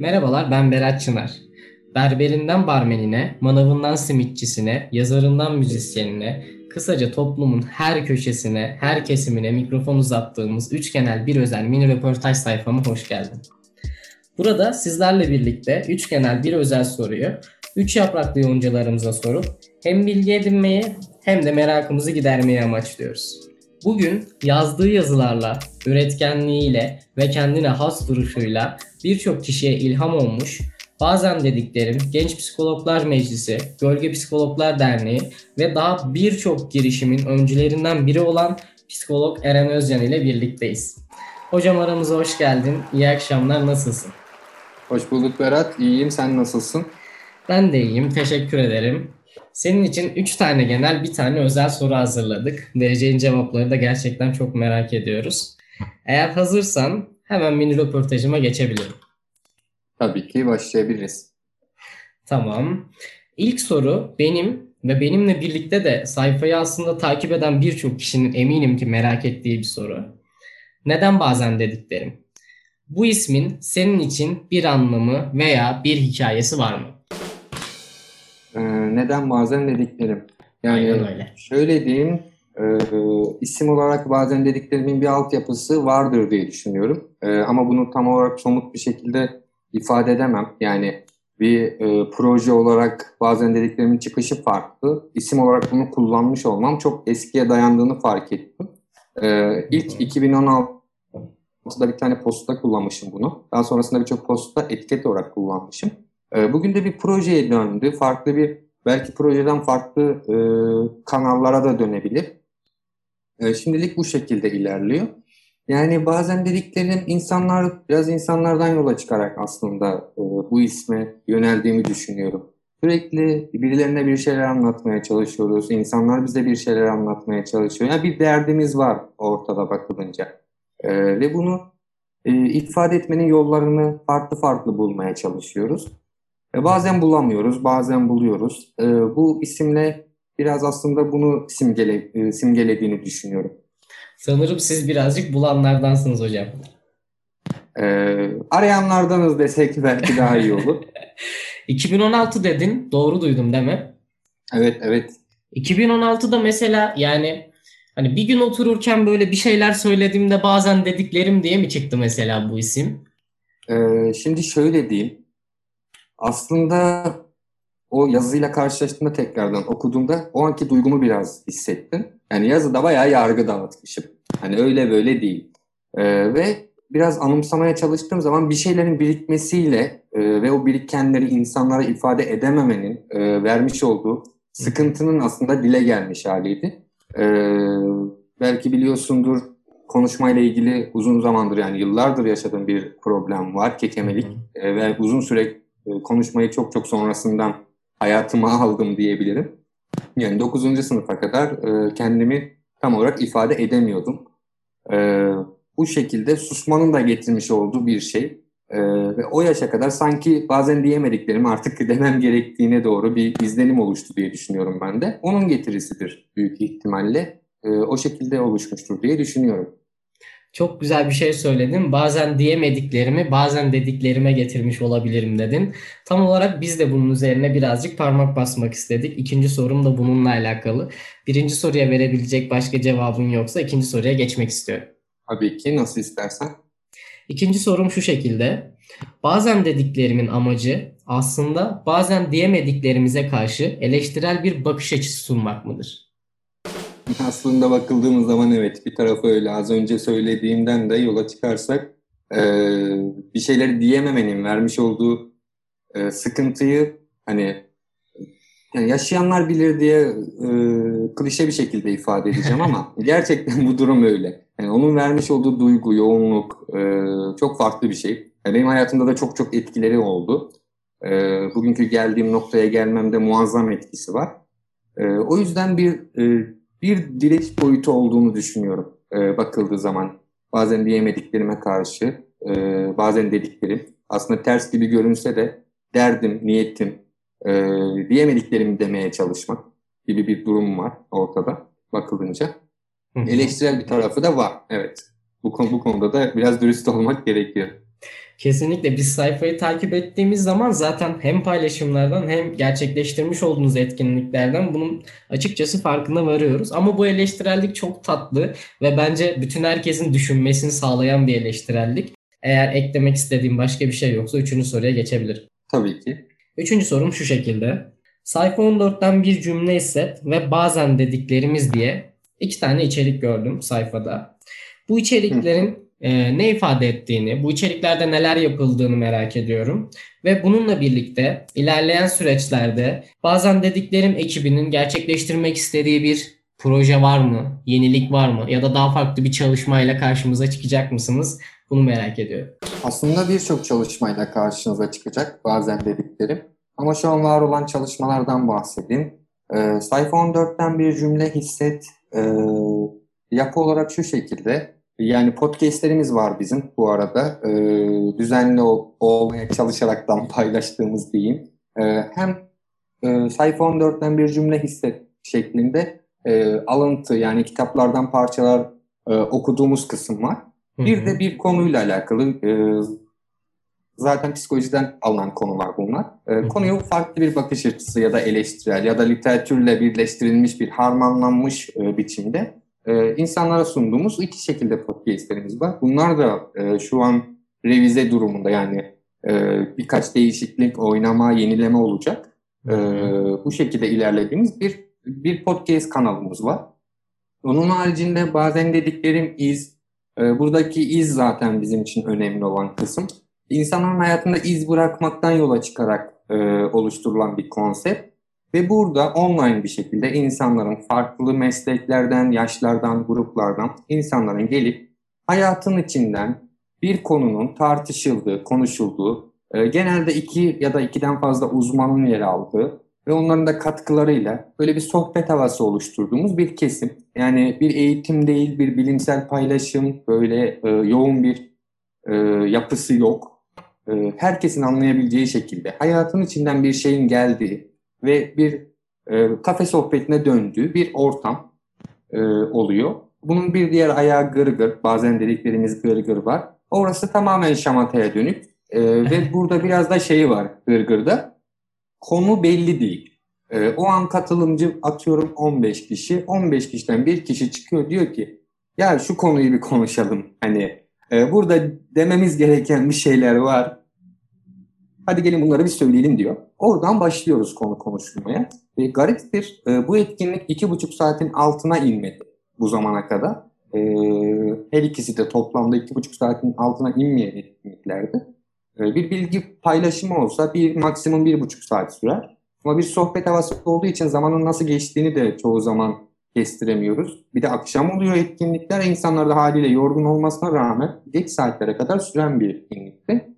Merhabalar ben Berat Çınar. Berberinden barmenine, manavından simitçisine, yazarından müzisyenine, kısaca toplumun her köşesine, her kesimine mikrofon uzattığımız üç genel bir özel mini röportaj sayfama hoş geldin. Burada sizlerle birlikte üç genel bir özel soruyu üç yapraklı yoncalarımıza sorup hem bilgi edinmeyi hem de merakımızı gidermeyi amaçlıyoruz. Bugün yazdığı yazılarla, üretkenliğiyle ve kendine has duruşuyla birçok kişiye ilham olmuş, bazen dediklerim Genç Psikologlar Meclisi, Gölge Psikologlar Derneği ve daha birçok girişimin öncülerinden biri olan psikolog Eren Özcan ile birlikteyiz. Hocam aramıza hoş geldin. İyi akşamlar. Nasılsın? Hoş bulduk Berat. İyiyim. Sen nasılsın? Ben de iyiyim. Teşekkür ederim. Senin için 3 tane genel, bir tane özel soru hazırladık. Vereceğin cevapları da gerçekten çok merak ediyoruz. Eğer hazırsan hemen mini röportajıma geçebilirim. Tabii ki başlayabiliriz. Tamam. İlk soru benim ve benimle birlikte de sayfayı aslında takip eden birçok kişinin eminim ki merak ettiği bir soru. Neden bazen dediklerim? Bu ismin senin için bir anlamı veya bir hikayesi var mı? Ee, neden bazen dediklerim? Yani Aynen öyle. şöyle diyeyim, e, isim olarak bazen dediklerimin bir altyapısı vardır diye düşünüyorum. E, ama bunu tam olarak somut bir şekilde ifade edemem. Yani bir e, proje olarak bazen dediklerimin çıkışı farklı. İsim olarak bunu kullanmış olmam çok eskiye dayandığını fark ettim. E, ilk 2016'da bir tane posta kullanmışım bunu. Daha sonrasında birçok posta etiket olarak kullanmışım. E, bugün de bir projeye döndü. Farklı bir, belki projeden farklı e, kanallara da dönebilir. E, şimdilik bu şekilde ilerliyor. Yani bazen dediklerim insanlar, biraz insanlardan yola çıkarak aslında e, bu isme yöneldiğimi düşünüyorum. Sürekli birilerine bir şeyler anlatmaya çalışıyoruz. İnsanlar bize bir şeyler anlatmaya çalışıyor. Yani bir derdimiz var ortada bakılınca. E, ve bunu e, ifade etmenin yollarını farklı farklı bulmaya çalışıyoruz. E, bazen bulamıyoruz, bazen buluyoruz. E, bu isimle biraz aslında bunu simgele, e, simgelediğini düşünüyorum. Sanırım siz birazcık bulanlardansınız hocam. Ee, arayanlardanız desek belki daha iyi olur. 2016 dedin. Doğru duydum değil mi? Evet, evet. 2016'da mesela yani hani bir gün otururken böyle bir şeyler söylediğimde bazen dediklerim diye mi çıktı mesela bu isim? Ee, şimdi şöyle diyeyim. Aslında o yazıyla karşılaştığımda tekrardan okuduğumda o anki duygumu biraz hissettim. Yani yazıda bayağı yargı dağıtmışım. Hani öyle böyle değil. Ee, ve biraz anımsamaya çalıştığım zaman bir şeylerin birikmesiyle e, ve o birikenleri insanlara ifade edememenin e, vermiş olduğu sıkıntının aslında dile gelmiş haliydi. Ee, belki biliyorsundur konuşmayla ilgili uzun zamandır yani yıllardır yaşadığım bir problem var. Kekemelik e, ve uzun süre konuşmayı çok çok sonrasından hayatıma aldım diyebilirim. Yani 9. sınıfa kadar e, kendimi tam olarak ifade edemiyordum. E, bu şekilde susmanın da getirmiş olduğu bir şey. E, ve o yaşa kadar sanki bazen diyemediklerimi artık demem gerektiğine doğru bir izlenim oluştu diye düşünüyorum ben de. Onun getirisidir büyük ihtimalle. E, o şekilde oluşmuştur diye düşünüyorum. Çok güzel bir şey söyledin. Bazen diyemediklerimi bazen dediklerime getirmiş olabilirim dedin. Tam olarak biz de bunun üzerine birazcık parmak basmak istedik. İkinci sorum da bununla alakalı. Birinci soruya verebilecek başka cevabın yoksa ikinci soruya geçmek istiyorum. Tabii ki nasıl istersen. İkinci sorum şu şekilde. Bazen dediklerimin amacı aslında bazen diyemediklerimize karşı eleştirel bir bakış açısı sunmak mıdır? Aslında bakıldığımız zaman evet bir tarafı öyle. Az önce söylediğimden de yola çıkarsak e, bir şeyleri diyememenin vermiş olduğu e, sıkıntıyı hani yani yaşayanlar bilir diye e, klişe bir şekilde ifade edeceğim ama gerçekten bu durum öyle. Yani onun vermiş olduğu duygu, yoğunluk e, çok farklı bir şey. Yani benim hayatımda da çok çok etkileri oldu. E, bugünkü geldiğim noktaya gelmemde muazzam etkisi var. E, o yüzden bir e, bir direnç boyutu olduğunu düşünüyorum e, bakıldığı zaman. Bazen diyemediklerime karşı, e, bazen dediklerim. Aslında ters gibi görünse de derdim, niyetim, e, diyemediklerimi demeye çalışmak gibi bir durum var ortada bakılınca. Eleştirel bir tarafı da var, evet. Bu, konu, bu konuda da biraz dürüst olmak gerekiyor. Kesinlikle biz sayfayı takip ettiğimiz zaman zaten hem paylaşımlardan hem gerçekleştirmiş olduğunuz etkinliklerden bunun açıkçası farkına varıyoruz. Ama bu eleştirellik çok tatlı ve bence bütün herkesin düşünmesini sağlayan bir eleştirellik. Eğer eklemek istediğim başka bir şey yoksa üçüncü soruya geçebilirim. Tabii ki. Üçüncü sorum şu şekilde. Sayfa 14'ten bir cümle hisset ve bazen dediklerimiz diye iki tane içerik gördüm sayfada. Bu içeriklerin e, ne ifade ettiğini, bu içeriklerde neler yapıldığını merak ediyorum. Ve bununla birlikte ilerleyen süreçlerde bazen dediklerim ekibinin gerçekleştirmek istediği bir proje var mı? Yenilik var mı? Ya da daha farklı bir çalışmayla karşımıza çıkacak mısınız? Bunu merak ediyorum. Aslında birçok çalışmayla karşınıza çıkacak bazen dediklerim. Ama şu an var olan çalışmalardan bahsedeyim. Ee, sayfa 14'ten bir cümle hisset. Ee, yapı olarak şu şekilde. Yani podcastlerimiz var bizim bu arada. Ee, düzenli ol, olmaya çalışaraktan paylaştığımız diyeyim. Ee, hem e, sayfa 14'ten bir cümle hisset şeklinde e, alıntı yani kitaplardan parçalar e, okuduğumuz kısım var. Bir de bir konuyla alakalı e, zaten psikolojiden alınan konular bunlar. E, konuya farklı bir bakış açısı ya da eleştirel ya da literatürle birleştirilmiş bir harmanlanmış e, biçimde e, insanlara sunduğumuz iki şekilde podcastlerimiz var. Bunlar da e, şu an revize durumunda yani e, birkaç değişiklik, oynama, yenileme olacak. E, bu şekilde ilerlediğimiz bir bir podcast kanalımız var. Onun haricinde bazen dediklerim iz, e, buradaki iz zaten bizim için önemli olan kısım. İnsanların hayatında iz bırakmaktan yola çıkarak e, oluşturulan bir konsept. Ve burada online bir şekilde insanların farklı mesleklerden, yaşlardan, gruplardan insanların gelip hayatın içinden bir konunun tartışıldığı, konuşulduğu, e, genelde iki ya da ikiden fazla uzmanın yer aldığı ve onların da katkılarıyla böyle bir sohbet havası oluşturduğumuz bir kesim. Yani bir eğitim değil, bir bilimsel paylaşım, böyle e, yoğun bir e, yapısı yok. E, herkesin anlayabileceği şekilde hayatın içinden bir şeyin geldiği ve bir e, kafe sohbetine döndüğü bir ortam e, oluyor. Bunun bir diğer ayağı gırgır, bazen dediklerimiz gırgır var. Orası tamamen şamataya dönük e, ve burada biraz da şeyi var gırgırda konu belli değil. E, o an katılımcı atıyorum 15 kişi. 15 kişiden bir kişi çıkıyor diyor ki ya şu konuyu bir konuşalım. Hani e, burada dememiz gereken bir şeyler var. Hadi gelin bunları bir söyleyelim diyor. Oradan başlıyoruz konu konuşmaya. Ve gariptir e, bu etkinlik iki buçuk saatin altına inmedi bu zamana kadar. E, her ikisi de toplamda iki buçuk saatin altına inmeyen etkinliklerdi. Ee, bir bilgi paylaşımı olsa bir maksimum bir buçuk saat sürer. Ama bir sohbet havası olduğu için zamanın nasıl geçtiğini de çoğu zaman kestiremiyoruz. Bir de akşam oluyor etkinlikler. İnsanlar da haliyle yorgun olmasına rağmen geç saatlere kadar süren bir etkinlikti.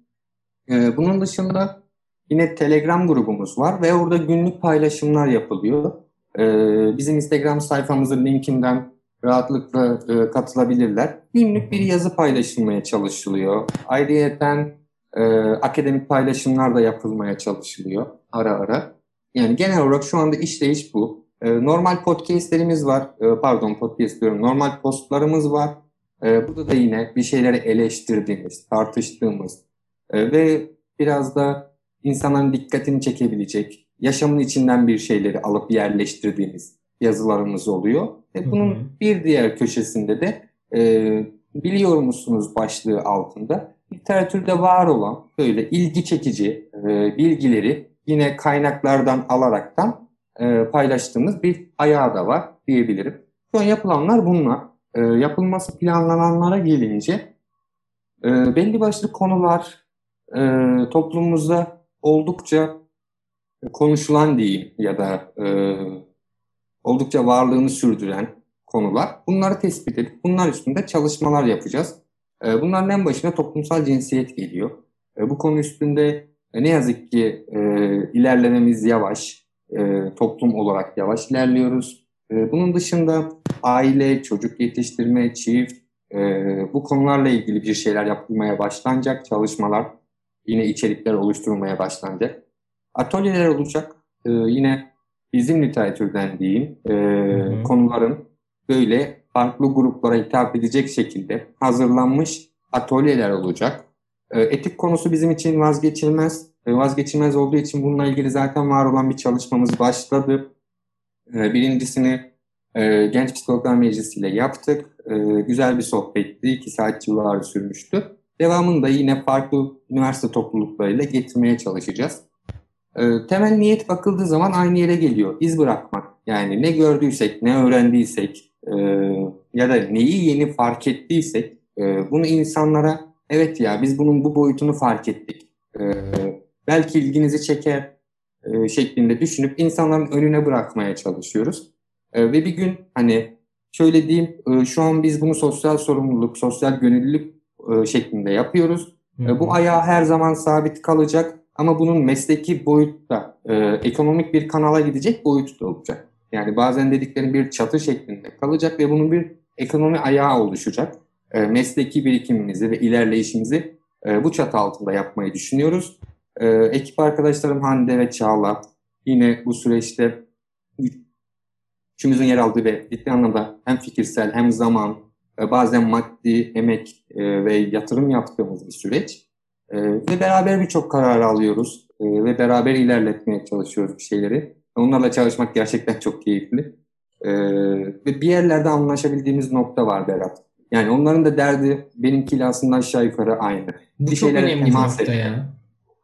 Ee, bunun dışında yine Telegram grubumuz var ve orada günlük paylaşımlar yapılıyor. Ee, bizim Instagram sayfamızın linkinden rahatlıkla e, katılabilirler. Günlük bir yazı paylaşılmaya çalışılıyor. Ayrıyeten e, akademik paylaşımlar da yapılmaya çalışılıyor ara ara. Yani genel olarak şu anda işleyiş bu. E, normal podcastlerimiz var. E, pardon podcast diyorum. Normal postlarımız var. E, burada da yine bir şeyleri eleştirdiğimiz, tartıştığımız e, ve biraz da insanların dikkatini çekebilecek, yaşamın içinden bir şeyleri alıp yerleştirdiğimiz yazılarımız oluyor. E, bunun hı hı. bir diğer köşesinde de e, biliyor musunuz başlığı altında literatürde var olan böyle ilgi çekici e, bilgileri yine kaynaklardan alaraktan e, paylaştığımız bir ayağı da var diyebilirim. Şu an yapılanlar bunlar. E, yapılması planlananlara gelince e, belli başlı konular e, toplumumuzda oldukça konuşulan diyeyim ya da e, oldukça varlığını sürdüren konular. Bunları tespit edip bunlar üstünde çalışmalar yapacağız. E, bunların en başına toplumsal cinsiyet geliyor. E, bu konu üstünde e, ne yazık ki e, ilerlememiz yavaş, e, toplum olarak yavaş ilerliyoruz. E, bunun dışında aile, çocuk yetiştirme, çift, e, bu konularla ilgili bir şeyler yapılmaya başlanacak. Çalışmalar, yine içerikler oluşturulmaya başlanacak. Atölyeler olacak. E, yine bizim literatürden diyeyim e, konuların böyle farklı gruplara hitap edecek şekilde hazırlanmış atölyeler olacak. E, etik konusu bizim için vazgeçilmez. E, vazgeçilmez olduğu için bununla ilgili zaten var olan bir çalışmamız başladı. E, birincisini e, Genç Psikologlar Meclisi ile yaptık. E, güzel bir sohbetti. iki saat civarı sürmüştü. Devamını da yine farklı üniversite topluluklarıyla getirmeye çalışacağız. E, temel niyet bakıldığı zaman aynı yere geliyor. İz bırakmak. Yani ne gördüysek, ne öğrendiysek e, ya da neyi yeni fark ettiysek e, bunu insanlara evet ya biz bunun bu boyutunu fark ettik. E, belki ilginizi çeker şeklinde düşünüp insanların önüne bırakmaya çalışıyoruz. Ve bir gün hani şöyle diyeyim şu an biz bunu sosyal sorumluluk, sosyal gönüllülük e, şeklinde yapıyoruz. E, bu ayağı her zaman sabit kalacak ama bunun mesleki boyutta e, ekonomik bir kanala gidecek boyutu da olacak. Yani bazen dediklerim bir çatı şeklinde kalacak ve bunun bir ekonomi ayağı oluşacak. E, mesleki birikimimizi ve ilerleyişimizi e, bu çatı altında yapmayı düşünüyoruz. E, ekip arkadaşlarım Hande ve Çağla yine bu süreçte üçümüzün yer aldığı ve ciddi anlamda hem fikirsel hem zaman bazen maddi emek e, ve yatırım yaptığımız bir süreç. E, ve beraber birçok karar alıyoruz e, ve beraber ilerletmeye çalışıyoruz bir şeyleri. Onlarla çalışmak gerçekten çok keyifli. E, ve bir yerlerde anlaşabildiğimiz nokta var Berat. Yani onların da derdi benimkiyle aslında aşağı yukarı aynı. Bu bir çok önemli bir nokta etmek. ya.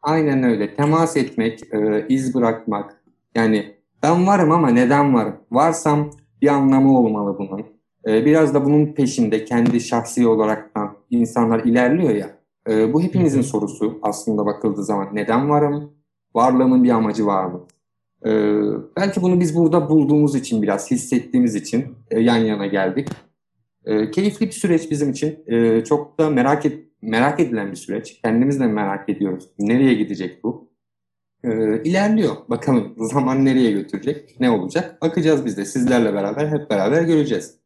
Aynen öyle. Temas etmek, e, iz bırakmak. Yani ben varım ama neden varım? Varsam bir anlamı olmalı bunun. E, biraz da bunun peşinde kendi şahsi olarak insanlar ilerliyor ya. E, bu hepimizin sorusu aslında bakıldığı zaman. Neden varım? Varlığımın bir amacı var mı? E, belki bunu biz burada bulduğumuz için biraz hissettiğimiz için e, yan yana geldik. E, keyifli bir süreç bizim için. E, çok da merak et, merak edilen bir süreç. Kendimiz de merak ediyoruz. Nereye gidecek bu? E, ilerliyor. Bakalım zaman nereye götürecek? Ne olacak? Bakacağız biz de sizlerle beraber hep beraber göreceğiz.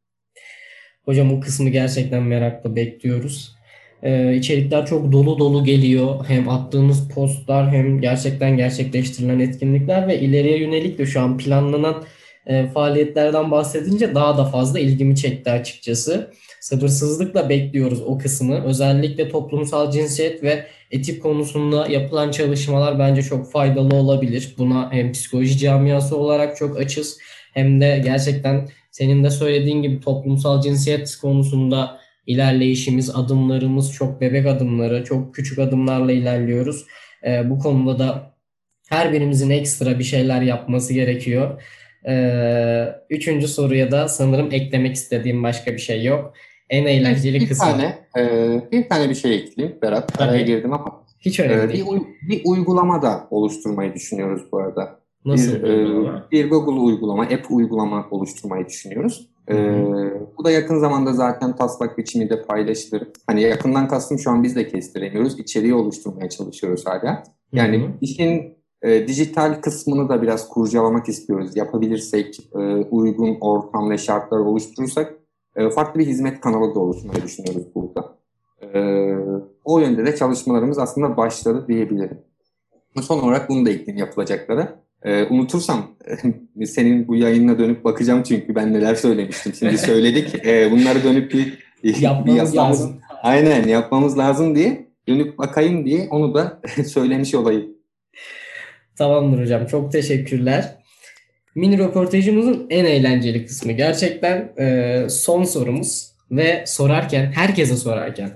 Hocam o kısmı gerçekten merakla bekliyoruz. Ee, içerikler çok dolu dolu geliyor. Hem attığınız postlar hem gerçekten gerçekleştirilen etkinlikler ve ileriye yönelik de şu an planlanan e, faaliyetlerden bahsedince daha da fazla ilgimi çekti açıkçası. Sabırsızlıkla bekliyoruz o kısmı. Özellikle toplumsal cinsiyet ve etik konusunda yapılan çalışmalar bence çok faydalı olabilir. Buna hem psikoloji camiası olarak çok açız hem de gerçekten senin de söylediğin gibi toplumsal cinsiyet konusunda ilerleyişimiz, adımlarımız çok bebek adımları, çok küçük adımlarla ilerliyoruz. E, bu konuda da her birimizin ekstra bir şeyler yapması gerekiyor. Ee, üçüncü soruya da sanırım eklemek istediğim başka bir şey yok. En eğlenceli bir kısmı. Tane, e, bir tane bir şey ekleyeyim Berat. Tabii. Araya girdim ama. Hiç önemli e, değil. Bir, bir uygulama da oluşturmayı düşünüyoruz bu arada. Nasıl bir, e, bir Google uygulama, app uygulama oluşturmayı düşünüyoruz. Ee, bu da yakın zamanda zaten taslak biçiminde paylaşılır. Hani yakından kastım şu an biz de kestiremiyoruz. İçeriği oluşturmaya çalışıyoruz hala. Yani Hı-hı. işin e, dijital kısmını da biraz kurcalamak istiyoruz. Yapabilirsek, e, uygun ortam ve şartlar oluşturursak e, farklı bir hizmet kanalı da oluşturmayı düşünüyoruz burada. E, o yönde de çalışmalarımız aslında başladı diyebilirim. Son olarak bunu da ekleyeyim yapılacaklara. E, unutursam senin bu yayınına dönüp bakacağım çünkü ben neler söylemiştim. Şimdi söyledik. E, bunları dönüp bir, yapmamız bir lazım. Aynen yapmamız lazım diye dönüp bakayım diye onu da söylemiş olayım. Tamamdır hocam. Çok teşekkürler. Mini röportajımızın en eğlenceli kısmı. Gerçekten e, son sorumuz ve sorarken, herkese sorarken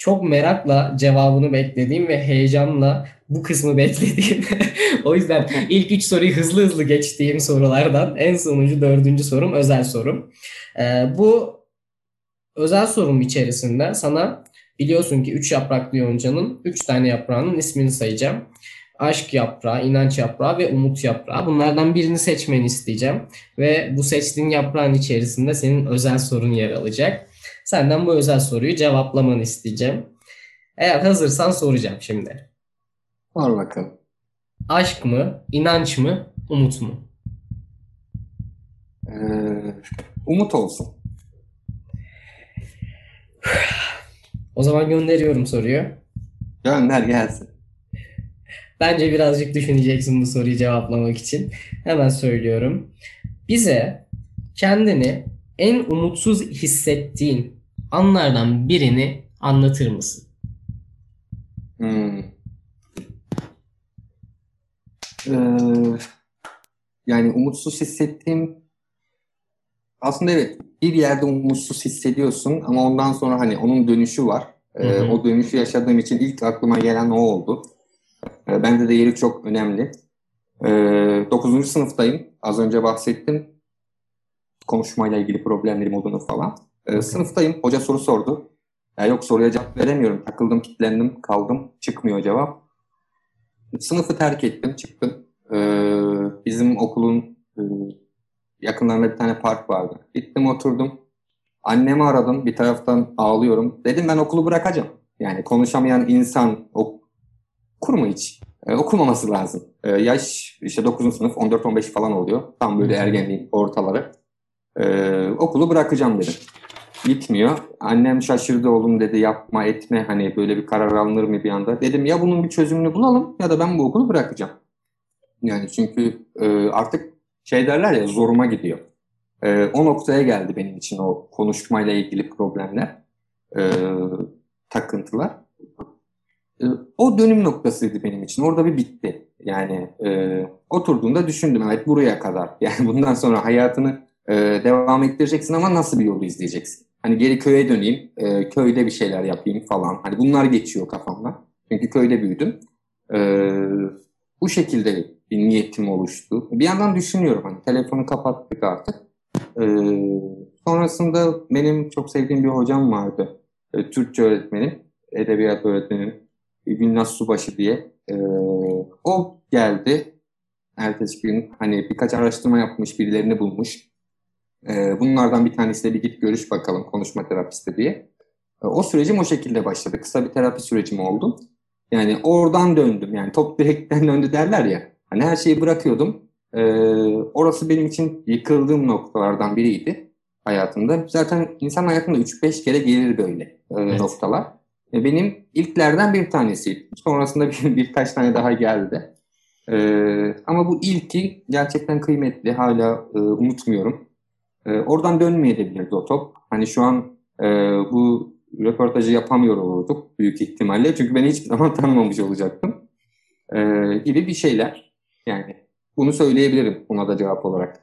çok merakla cevabını beklediğim ve heyecanla bu kısmı beklediğim. o yüzden ilk üç soruyu hızlı hızlı geçtiğim sorulardan en sonuncu dördüncü sorum özel sorum. Ee, bu özel sorum içerisinde sana biliyorsun ki üç yapraklı yoncanın üç tane yaprağının ismini sayacağım aşk yaprağı, inanç yaprağı ve umut yaprağı. Bunlardan birini seçmeni isteyeceğim. Ve bu seçtiğin yaprağın içerisinde senin özel sorun yer alacak. Senden bu özel soruyu cevaplamanı isteyeceğim. Eğer hazırsan soracağım şimdi. Var bakalım. Aşk mı, inanç mı, umut mu? Ee, umut olsun. O zaman gönderiyorum soruyu. Gönder gelsin. Bence birazcık düşüneceksin bu soruyu cevaplamak için. Hemen söylüyorum. Bize kendini en umutsuz hissettiğin anlardan birini anlatır mısın? Hmm. Ee, yani umutsuz hissettiğim aslında evet bir yerde umutsuz hissediyorsun ama ondan sonra hani onun dönüşü var. Ee, hı hı. O dönüşü yaşadığım için ilk aklıma gelen o oldu. Ee, bende de yeri çok önemli. Ee, 9. sınıftayım. Az önce bahsettim. Konuşmayla ilgili problemlerim olduğunu falan. Ee, sınıftayım. Hoca soru sordu. Ya yok soruya cevap veremiyorum. Takıldım, kilitlendim, kaldım. Çıkmıyor cevap. Sınıfı terk ettim, çıktım. Ee, bizim okulun e, yakınlarında bir tane park vardı. Gittim oturdum. Annemi aradım. Bir taraftan ağlıyorum. Dedim ben okulu bırakacağım. Yani konuşamayan insan okur mu hiç? Ee, okumaması lazım. Ee, yaş işte 9. sınıf 14-15 falan oluyor. Tam böyle ergenliğin ortaları. Ee, okulu bırakacağım dedim gitmiyor. Annem şaşırdı oğlum dedi yapma etme hani böyle bir karar alınır mı bir anda. Dedim ya bunun bir çözümünü bulalım ya da ben bu okulu bırakacağım. Yani çünkü e, artık şey derler ya zoruma gidiyor. E, o noktaya geldi benim için o konuşmayla ilgili problemler, e, takıntılar. E, o dönüm noktasıydı benim için. Orada bir bitti. Yani e, oturduğunda düşündüm evet buraya kadar. Yani bundan sonra hayatını e, devam ettireceksin ama nasıl bir yolu izleyeceksin? Hani geri köye döneyim, e, köyde bir şeyler yapayım falan. Hani bunlar geçiyor kafamda. Çünkü köyde büyüdüm. E, bu şekilde bir niyetim oluştu. Bir yandan düşünüyorum hani telefonu kapattık artık. E, sonrasında benim çok sevdiğim bir hocam vardı. E, Türkçe öğretmenim, edebiyat öğretmenim. Gülnaz Subaşı diye. E, o geldi. Ertesi gün hani birkaç araştırma yapmış, birilerini bulmuş e, bunlardan bir tanesi de bir git görüş bakalım konuşma terapisti diye. E, o sürecim o şekilde başladı. Kısa bir terapi sürecim oldu. Yani oradan döndüm. Yani top direkten döndü derler ya. Hani her şeyi bırakıyordum. E, orası benim için yıkıldığım noktalardan biriydi hayatımda. Zaten insan hayatında 3-5 kere gelir böyle e, evet. noktalar. E, benim ilklerden bir tanesi. Sonrasında bir, birkaç tane daha geldi. Ee, ama bu ilki gerçekten kıymetli. Hala e, unutmuyorum. E, oradan dönmeyebilirdi o top. Hani şu an e, bu röportajı yapamıyor olurduk büyük ihtimalle. Çünkü beni hiçbir zaman tanımamış olacaktım. E, gibi bir şeyler. Yani bunu söyleyebilirim buna da cevap olarak.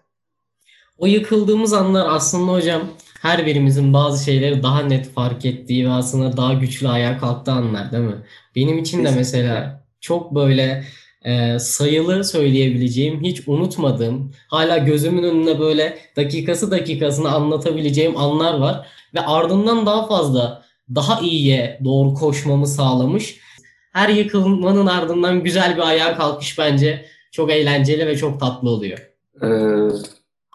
O yıkıldığımız anlar aslında hocam her birimizin bazı şeyleri daha net fark ettiği ve aslında daha güçlü ayağa kalktığı anlar değil mi? Benim için de mesela çok böyle e, sayılı söyleyebileceğim, hiç unutmadığım, hala gözümün önüne böyle dakikası dakikasını anlatabileceğim anlar var. Ve ardından daha fazla, daha iyiye doğru koşmamı sağlamış. Her yıkılmanın ardından güzel bir ayağa kalkış bence çok eğlenceli ve çok tatlı oluyor. Ee,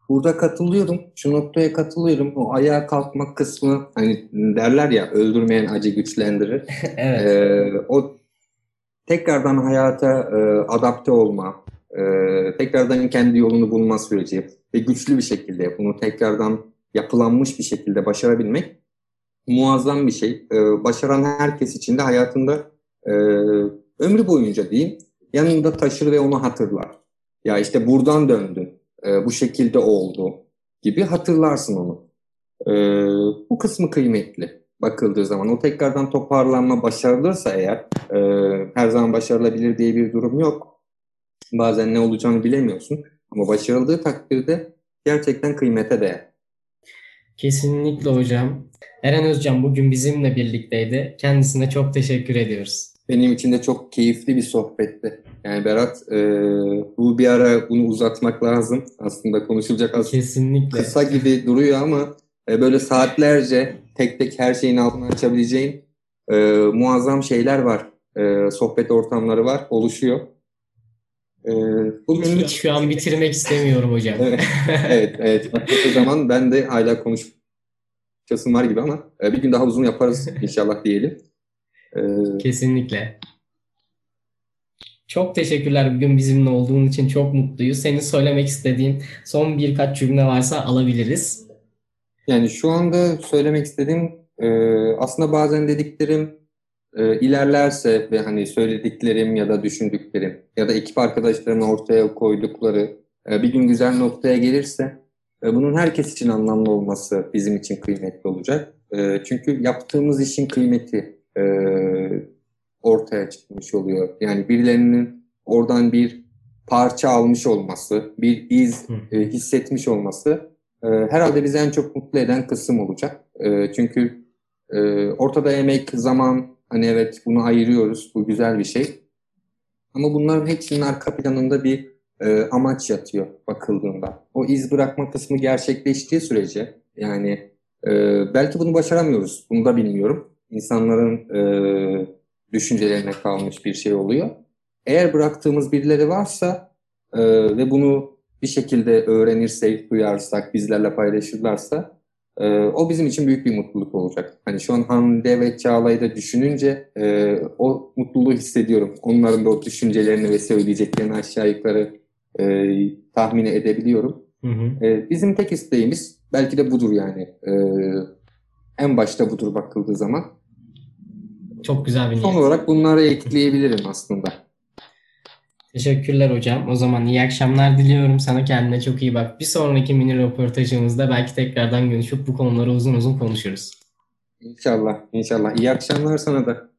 burada katılıyorum. Şu noktaya katılıyorum. O ayağa kalkmak kısmı hani derler ya öldürmeyen acı güçlendirir. evet. Ee, o tekrardan hayata e, adapte olma, e, tekrardan kendi yolunu bulma süreci ve güçlü bir şekilde bunu tekrardan yapılanmış bir şekilde başarabilmek muazzam bir şey. E, başaran herkes için de hayatında e, ömrü boyunca diyeyim yanında taşır ve onu hatırlar. Ya işte buradan döndün, e, bu şekilde oldu gibi hatırlarsın onu. E, bu kısmı kıymetli bakıldığı zaman o tekrardan toparlanma başarılırsa eğer e, her zaman başarılabilir diye bir durum yok. Bazen ne olacağını bilemiyorsun ama başarıldığı takdirde gerçekten kıymete değer. Kesinlikle hocam. Eren Özcan bugün bizimle birlikteydi. Kendisine çok teşekkür ediyoruz. Benim için de çok keyifli bir sohbetti. Yani Berat e, bu bir ara bunu uzatmak lazım. Aslında konuşulacak az Kesinlikle. kısa gibi duruyor ama e, böyle saatlerce tek tek her şeyin altını açabileceğin e, muazzam şeyler var. E, sohbet ortamları var, oluşuyor. E, bugün Hiç şu an bitirmek istemiyorum hocam. evet, evet, evet. O zaman ben de hala konuşasım var gibi ama e, bir gün daha uzun yaparız inşallah diyelim. E, Kesinlikle. Çok teşekkürler bugün bizimle olduğun için çok mutluyuz. Senin söylemek istediğin son birkaç cümle varsa alabiliriz. Yani şu anda söylemek istediğim e, aslında bazen dediklerim e, ilerlerse ve hani söylediklerim ya da düşündüklerim ya da ekip arkadaşlarımın ortaya koydukları e, bir gün güzel noktaya gelirse e, bunun herkes için anlamlı olması bizim için kıymetli olacak. E, çünkü yaptığımız işin kıymeti e, ortaya çıkmış oluyor. Yani birilerinin oradan bir parça almış olması, bir iz e, hissetmiş olması e, herhalde bizi en çok mutlu eden kısım olacak. E, çünkü e, ortada emek, zaman, hani evet bunu ayırıyoruz, bu güzel bir şey. Ama bunların hepsinin arka planında bir e, amaç yatıyor bakıldığında. O iz bırakma kısmı gerçekleştiği sürece yani e, belki bunu başaramıyoruz, bunu da bilmiyorum. İnsanların düşüncelerine kalmış bir şey oluyor. Eğer bıraktığımız birileri varsa e, ve bunu bir şekilde öğrenirsek, duyarsak, bizlerle paylaşırlarsa e, o bizim için büyük bir mutluluk olacak. Hani şu an Hande ve Çağla'yı da düşününce e, o mutluluğu hissediyorum. Onların da o düşüncelerini ve söyleyeceklerini aşağı yukarı e, tahmin edebiliyorum. Hı hı. E, bizim tek isteğimiz belki de budur yani. E, en başta budur bakıldığı zaman. Çok güzel bir niyet. Son olarak bunları ekleyebilirim aslında. Teşekkürler hocam. O zaman iyi akşamlar diliyorum. Sana kendine çok iyi bak. Bir sonraki mini röportajımızda belki tekrardan görüşüp bu konuları uzun uzun konuşuruz. İnşallah. İnşallah. İyi akşamlar sana da.